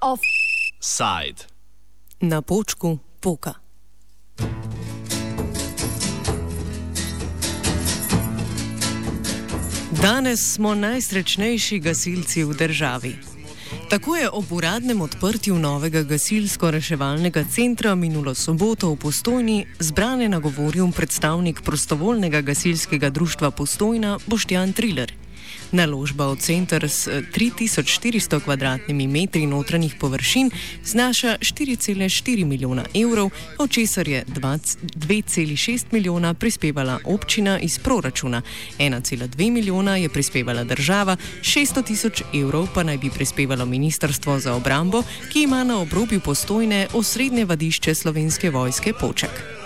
Offside. Na počku poka. Danes smo najsrečnejši gasilci v državi. Tako je ob uradnem odprtju novega gasilsko-reševalnega centra minulo soboto v Postojni zbrane nagovoril predstavnik prostovoljnega gasilskega društva Postojna Boštjan Triller. Naložba v center s 3400 kvadratnimi metri notranjih površin znaša 4,4 milijona evrov, od česar je 2,6 milijona prispevala občina iz proračuna, 1,2 milijona je prispevala država, 600 tisoč evrov pa naj bi prispevalo Ministrstvo za obrambo, ki ima na obrobju postojne osrednje vadišče slovenske vojske Poček.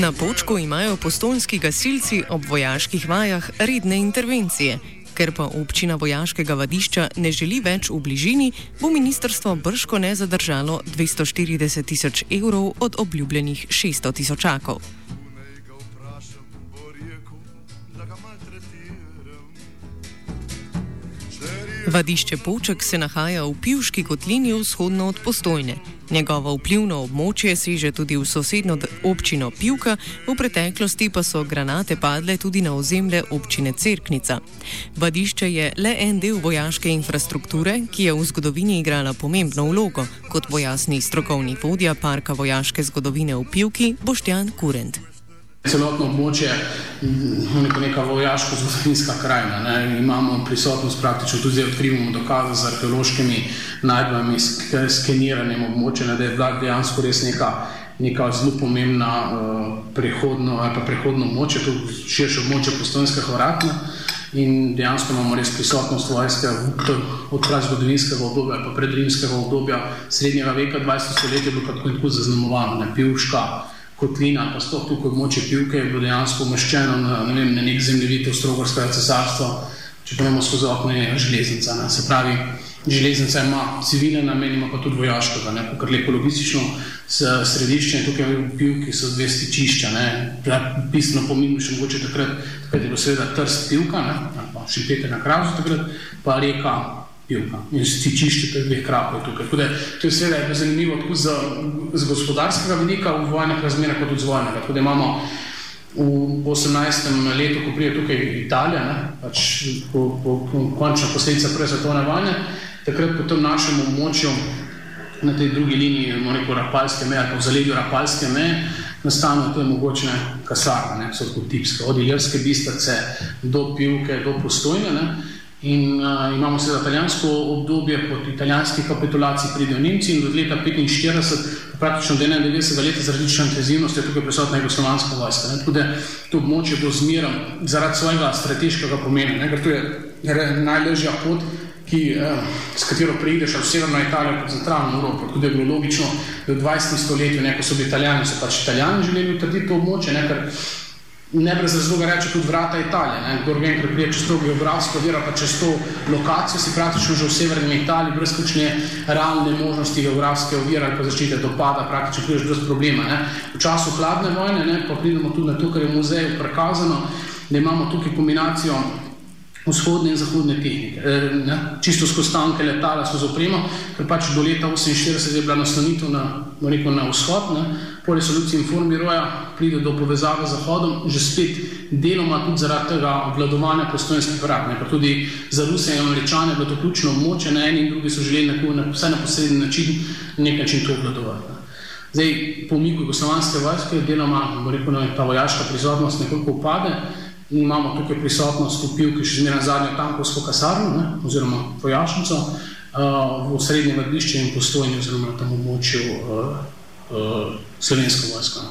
Na počku imajo postojnski gasilci ob vojaških vajah redne intervencije. Ker pa občina vojaškega vadišča ne želi več v bližini, bo ministrstvo brško ne zadržalo 240 tisoč evrov od obljubljenih 600 tisočakov. Vadišče Poček se nahaja v Pivški kotlini vzhodno od Postojne. Njegovo vplivno območje seže tudi v sosedno občino Pivka, v preteklosti pa so granate padle tudi na ozemlje občine Cerknica. Vadišče je le en del vojaške infrastrukture, ki je v zgodovini igrala pomembno vlogo, kot pojasni strokovni vodja parka vojaške zgodovine v Pivki Boštjan Kurent. Celotno območje je mm, neka vojaško-zgodovinska krajina. Ne. Imamo prisotnost praktično tudi odkrivamo dokaze z arheološkimi najdbami, skeniranjem območja, da je bila dejansko res neka, neka zelo pomembna uh, prehodno, prehodno območje, tudi širše območje postojnskega vratna. In dejansko imamo res prisotnost vojske od kraja zgodovinskega obdobja, pa predrimskega obdobja, srednjega veka, 20. stoletja, bilo pa tako in tako zaznamovano, ne pivška kotlina, pa sploh tukaj območje pivke, je bilo dejansko umeščeno na, ne vem, na nek zemljevid Avstrogorskega cesarstva, če pa imamo skozi okno železnica. Ne. Se pravi, železnica ima civilne namene, ima pa tudi vojaškega, ne, kar lepo logistično središče in tukaj v pivki so dve stičišča, ne, bistveno pomembno še mogoče takrat, takrat je bilo seveda trst pivka, ne, pa še peter na kravu takrat, pa reka pivka in stičišče teh dveh krapov tukaj. Tako da to je seveda zanimivo tako z, z gospodarskega vidika v vojnih razmerah kot od zvojnega. Tako da imamo v 18. letu, ko prije tukaj Italija, ne, pač po, po, po, končna posledica prve svetovne vojne, takrat po tem našem območju na tej drugi liniji, moramo reči, rapalske meje, ali pa v zaledju rapalske meje, nastane to mogočne kasarne, ne, so kot tipske, od Iljerske bistrice do Pivke, do Postojne. Ne, In uh, imamo seveda italijansko obdobje, pod italijanski kapitulaciji pridejo Nemci in do leta 1945, praktično do 91. leta zaradi različne intenzivnosti, je tukaj prisotna jugoslovanska vojska. Tako da to območje bo zmerom zaradi svojega strateškega pomena, ne? ker to je najlažja pot, ki, uh, s katero prideš v severno Italijo, pa centralno Evropo. Tako da je bilo logično, da v 20. stoletju, ne, ko so bili italijani, so pač italijani želeli utrditi to območje, ne, ker ne brez razloga reče tudi vrata Italije. Kdo vem, ker prije čez to geografsko vero, pa čez to lokacijo si praktično že v severni Italiji, brez kakšne realne možnosti geografske ovire ali pa zaščite dopada, praktično prideš brez problema. Ne. V času hladne vojne, ne, pa pridemo tudi na to, kar je v muzeju prikazano, da imamo tukaj kombinacijo vzhodne in zahodne tehnike. E, ne, čisto skozi tanke letala, skozi opremo, ker pač do leta 1948 je bila naslonitev na, rekel, na vzhod, ne, po resoluciji informiroja pride do povezave z zahodom, že spet deloma tudi zaradi tega obvladovanja postojenskih vrat. Ne, pa tudi za Ruse in Američane je bilo to ključno območje, na eni in drugi so želeli nekako, na, vsaj na posreden način, nek način to obvladovati. Ne. Zdaj, po umiku jugoslovanske vojske, deloma, bo rekel, ne, ta vojaška prisotnost nekoliko upade, imamo tukaj prisotnost upil, ki še zmeraj zadnjo tankovsko kasarno, ne, oziroma vojašnico, uh, v srednje vrdišče in postojni oziroma na tem območju uh, uh, slovensko vojsko.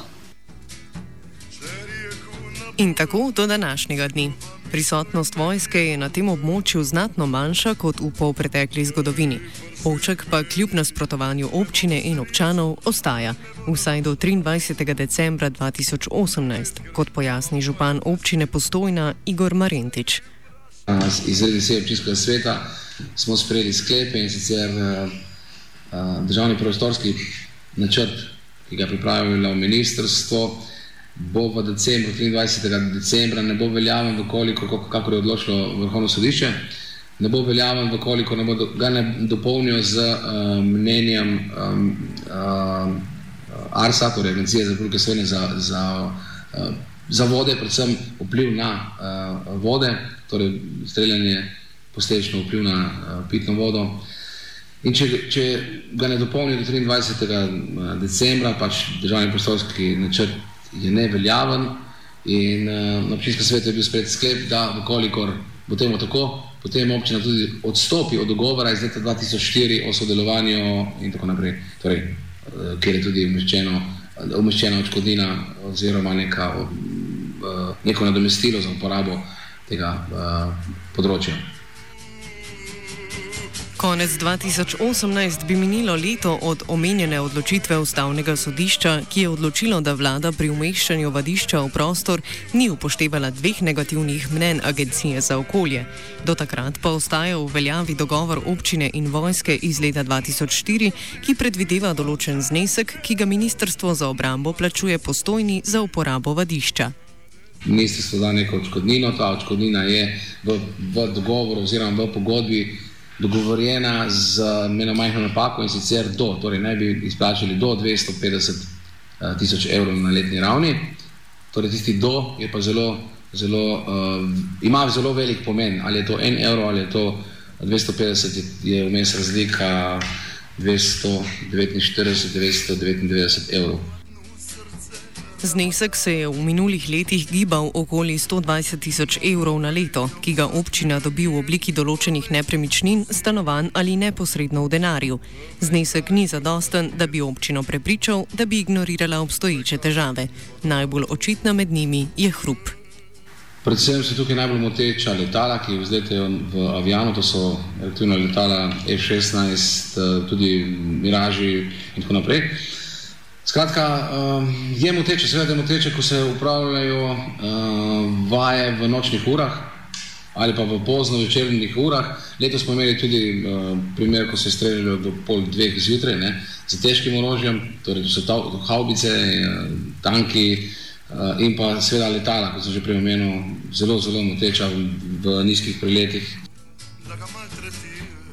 In tako do današnjega dne. Prisotnost vojske je na tem območju znatno manjša kot v polpretekli zgodovini. Povček pa kljub nasprotovanju občine in občanov ostaja, vsaj do 23. decembra 2018, kot pojasni župan občine Postojna Igor Marentič. Izredi se občinskega sveta smo sprejeli sklepe in sicer državni prostorski načrt, ki ga je pripravilo ministrstvo, bo v decembru, 23. decembra, ne bo veljaven, vkoliko, kako je odločilo Vrhovno sodišče, ne bo veljaven, vkoliko ne bo do, ga ne dopolnijo z um, mnenjem um, um, ARSA, torej Agencije za Republike Slovenije za, za, uh, za vode, predvsem vpliv na uh, vode, torej streljanje posledično vpliv na uh, pitno vodo. In če, če ga ne dopolnijo do 23. decembra, pač državni prostorski načrt je neveljaven in uh, na občinskem svetu je bil sprejet sklep, da vkolikor bo temu tako, potem občina tudi odstopi od dogovora iz leta 2004 o sodelovanju in tako naprej, torej, uh, kjer je tudi umeščeno, umeščena odškodnina oziroma neka, uh, neko nadomestilo za uporabo tega področja. Konec 2018 bi minilo leto od omenjene odločitve ustavnega sodišča, ki je odločilo, da vlada pri umeščanju vadišča v prostor ni upoštevala dveh negativnih mnen Agencije za okolje. Do takrat pa ostaja v veljavi dogovor občine in vojske iz leta 2004, ki predvideva določen znesek, ki ga Ministrstvo za obrambo plačuje postojni za uporabo vadišča. Ministrstvo da neko odškodnino, ta odškodnina je v, v dogovoru oziroma v pogodbi dogovorjena z eno majhno napako in sicer do, torej naj bi izplačali do 250 uh, tisoč evrov na letni ravni. Torej tisti do je pa zelo, zelo, uh, ima zelo velik pomen, ali je to en evro ali je to 250, je vmes razlika 249, 999 evrov. Znesek se je v minulih letih gibal okoli 120 tisoč evrov na leto, ki ga občina dobi v obliki določenih nepremičnin, stanovanj ali neposredno v denarju. Znesek ni zadosten, da bi občino prepričal, da bi ignorirala obstoječe težave. Najbolj očitna med njimi je hrup. Predvsem so tukaj najbolj moteča letala, ki vzletajo v avionu, to so reaktivna letala F-16, eh, tudi Miraži in tako naprej. Skratka, um, je moteče, seveda je moteče, ko se upravljajo uh, vaje v nočnih urah ali pa v pozno večernih urah. Letos smo imeli tudi uh, primer, ko se je streljalo do pol dveh zjutraj ne, z težkim orožjem, torej to so ta, haubice, tanki uh, in pa seveda letala, kot sem že prej omenil, zelo, zelo moteča v, v nizkih preletih.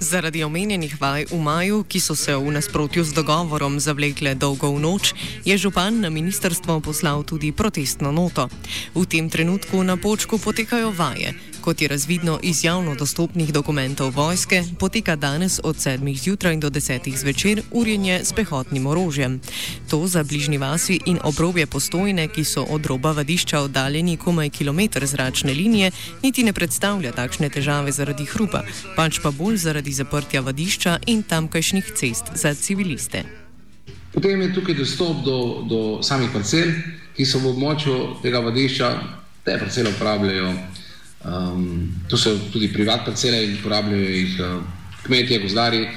Zaradi omenjenih vaj v maju, ki so se v nasprotju z dogovorom zavlekle dolgo v noč, je župan na ministrstvo poslal tudi protestno noto. V tem trenutku na počku potekajo vaje, Kot je razvidno iz javno dostopnih dokumentov vojske, poteka danes od 7. zjutraj do 10. zvečer urjenje s pehotnim orožjem. To za bližnji vasi in obrobje postojne, ki so od roba vadišča oddaljeni komaj kilometr zračne linije, niti ne predstavlja takšne težave zaradi hrupa, pač pa bolj zaradi zaprtja vadišča in tamkajšnjih cest za civiliste. Potem je tukaj dostop do, do samih parcel, ki so v območju tega vadišča, te parcele uporabljajo. Um, to so tudi privatne parcele in uporabljajo jih uh, kmetje, gozdari.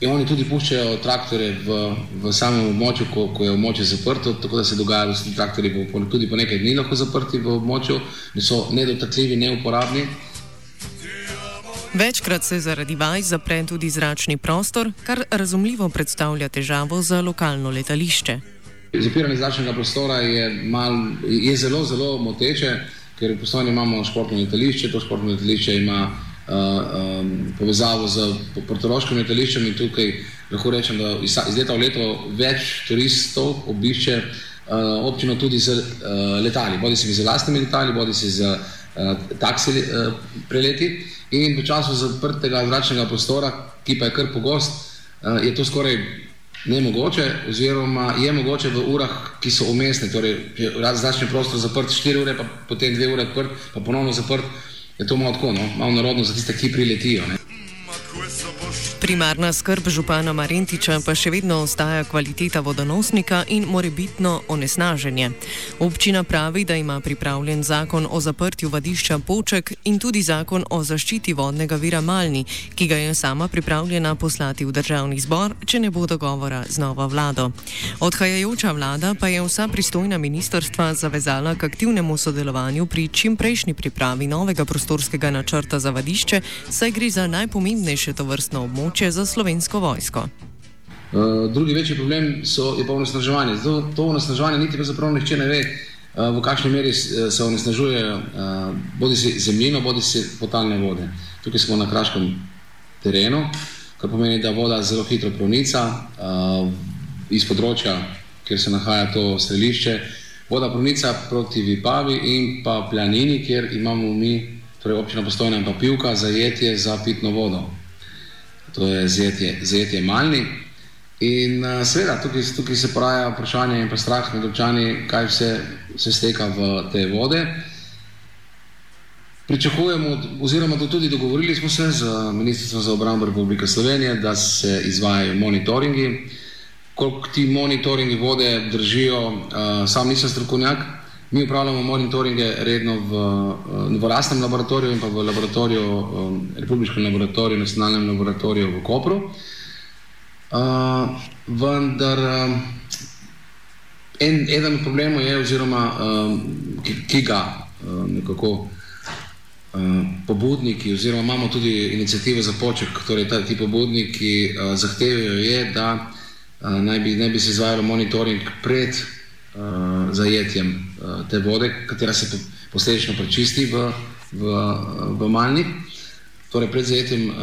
In oni tudi puščajo traktore v, v samem območju, ko, ko je območje zaprto, tako da se dogaja, da so traktori po, tudi po nekaj dni lahko zaprti v območju, da so nedotakljivi, neuporabni. Večkrat se zaradi vaj zapre tudi zračni prostor, kar razumljivo predstavlja težavo za lokalno letališče. Zapiranje zračnega prostora je, mal, je zelo, zelo moteče ker v poslovni imamo športno letališče, to športno letališče ima uh, um, povezavo z portoroškim letališčem in tukaj lahko rečem, da iz, iz leta v leto več turistov obišče uh, občino tudi z uh, letali, bodi si z lastnimi letali, bodi si z uh, taksi uh, preleti. In v času zaprtega zračnega prostora, ki pa je kar pogost, uh, je to skoraj nemogoče, oziroma je mogoče v urah, ki so umestne, torej zračni prostor zaprt 4 ure, pa potem 2 ure odprt, pa ponovno zaprt, je to malo tako, no? malo narodno za tiste, ki priletijo. Ne? Primarna skrb župana Marentiča pa še vedno ostaja kvaliteta vodonosnika in morebitno onesnaženje. Občina pravi, da ima pripravljen zakon o zaprtju vadišča Poček in tudi zakon o zaščiti vodnega vira Malni, ki ga je sama pripravljena poslati v državni zbor, če ne bo dogovora z novo vlado. Odhajajoča vlada pa je vsa pristojna ministrstva zavezala k aktivnemu sodelovanju pri čimprejšnji pripravi novega prostorskega načrta za vadišče, saj gre za najpomembnejše to vrstno območje za slovensko vojsko. Uh, drugi večji problem so, je pa onesnaževanje. Zato to onesnaževanje niti pravzaprav nihče ne ve, uh, v kakšni meri se onesnažuje uh, bodi si zemljino, bodi si potalne vode. Tukaj smo na kraškem terenu, kar pomeni, da voda zelo hitro pronica uh, iz področja, kjer se nahaja to strelišče. Voda pronica proti Vipavi in pa Planini, kjer imamo mi, torej občina postojna in pa pivka, zajetje za pitno vodo. To je zajetje, zajetje Malni. In uh, seveda tukaj, tukaj se poraja vprašanje in pa strah med občani, kaj vse se steka v te vode. Pričakujemo, oziroma to tudi dogovorili smo se z Ministrstvom za obrambo Republike Slovenije, da se izvajajo monitoringi. Koliko ti monitoringi vode držijo, uh, sam nisem strokovnjak, mi upravljamo monitoringe redno v, uh, v lastnem laboratoriju in pa v laboratoriju, um, Republiškem laboratoriju, nacionalnem laboratoriju v Kopru. Uh, vendar uh, en, eden od problemov je, oziroma uh, ki, ki ga uh, nekako pobudniki, oziroma imamo tudi inicijativo za poček, torej ta, ti pobudniki uh, zahtevajo, je, da uh, naj, bi, naj bi se izvajalo monitoring pred uh, zajetjem te vode, katera se posledično prečisti v, v, v malnik. Torej, pred zajetjem, uh,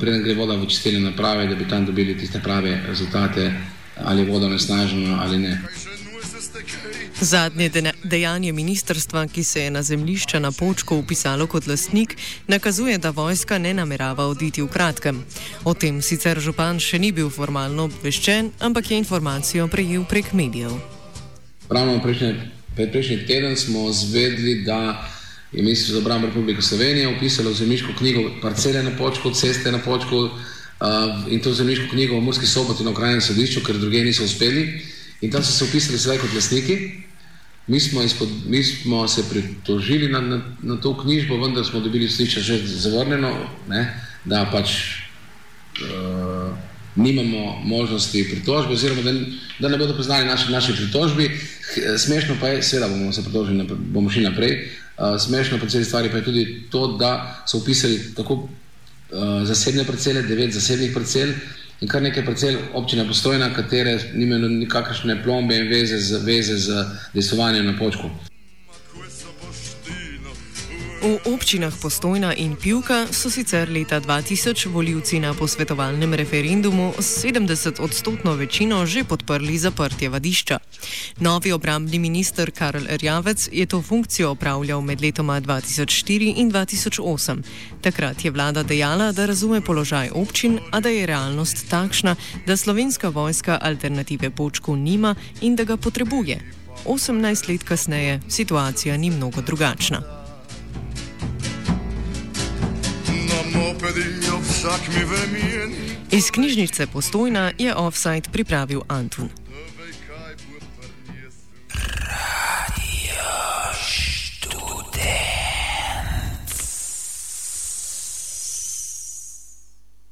preden gre voda v čistilne naprave, da bi tam dobili tiste prave rezultate, ali je voda onesnažena ali ne. Zadnje dejanje ministrstva, ki se je na zemljišče na Počku upisalo kot lastnik, nakazuje, da vojska ne namerava oditi v kratkem. O tem sicer župan še ni bil formalno obveščen, ampak je informacijo prejel prek medijev. Ravno prejšnji, prejšnji teden smo zvedli, da je Ministrstvo za obrambo Republike Slovenije upisalo v zemljiško knjigo parcele na počku, ceste na počku uh, in to zemljiško knjigo v Murski soboti na okrajnem sodišču, ker druge niso uspeli. In tam so se upisali sedaj kot lastniki. Mi smo, izpod, mi smo se pritožili na, na, na to knjižbo, vendar smo dobili sliče že zavrnjeno, ne, da pač uh, nimamo možnosti pritožbe, oziroma da, da ne bodo priznali naše, naše pritožbi. Smešno pa je, seveda bomo se pritožili, bomo šli naprej, Uh, smešno po celi stvari pa je tudi to, da so upisali tako uh, zasebne parcele, devet zasebnih parcel in kar nekaj parcel občine postojna, katere nimajo nikakršne plombe in veze z, veze z dejstvovanjem na počku. V občinah Postojna in Pivka so sicer leta 2000 voljivci na posvetovalnem referendumu s 70-odstotno večino že podprli zaprtje vadišča. Novi obrambni minister Karl Rjavec je to funkcijo opravljal med letoma 2004 in 2008. Takrat je vlada dejala, da razume položaj občin, a da je realnost takšna, da slovenska vojska alternative počku nima in da ga potrebuje. 18 let kasneje situacija ni mnogo drugačna. Iz knjižnice Postojna je offside pripravil Antun.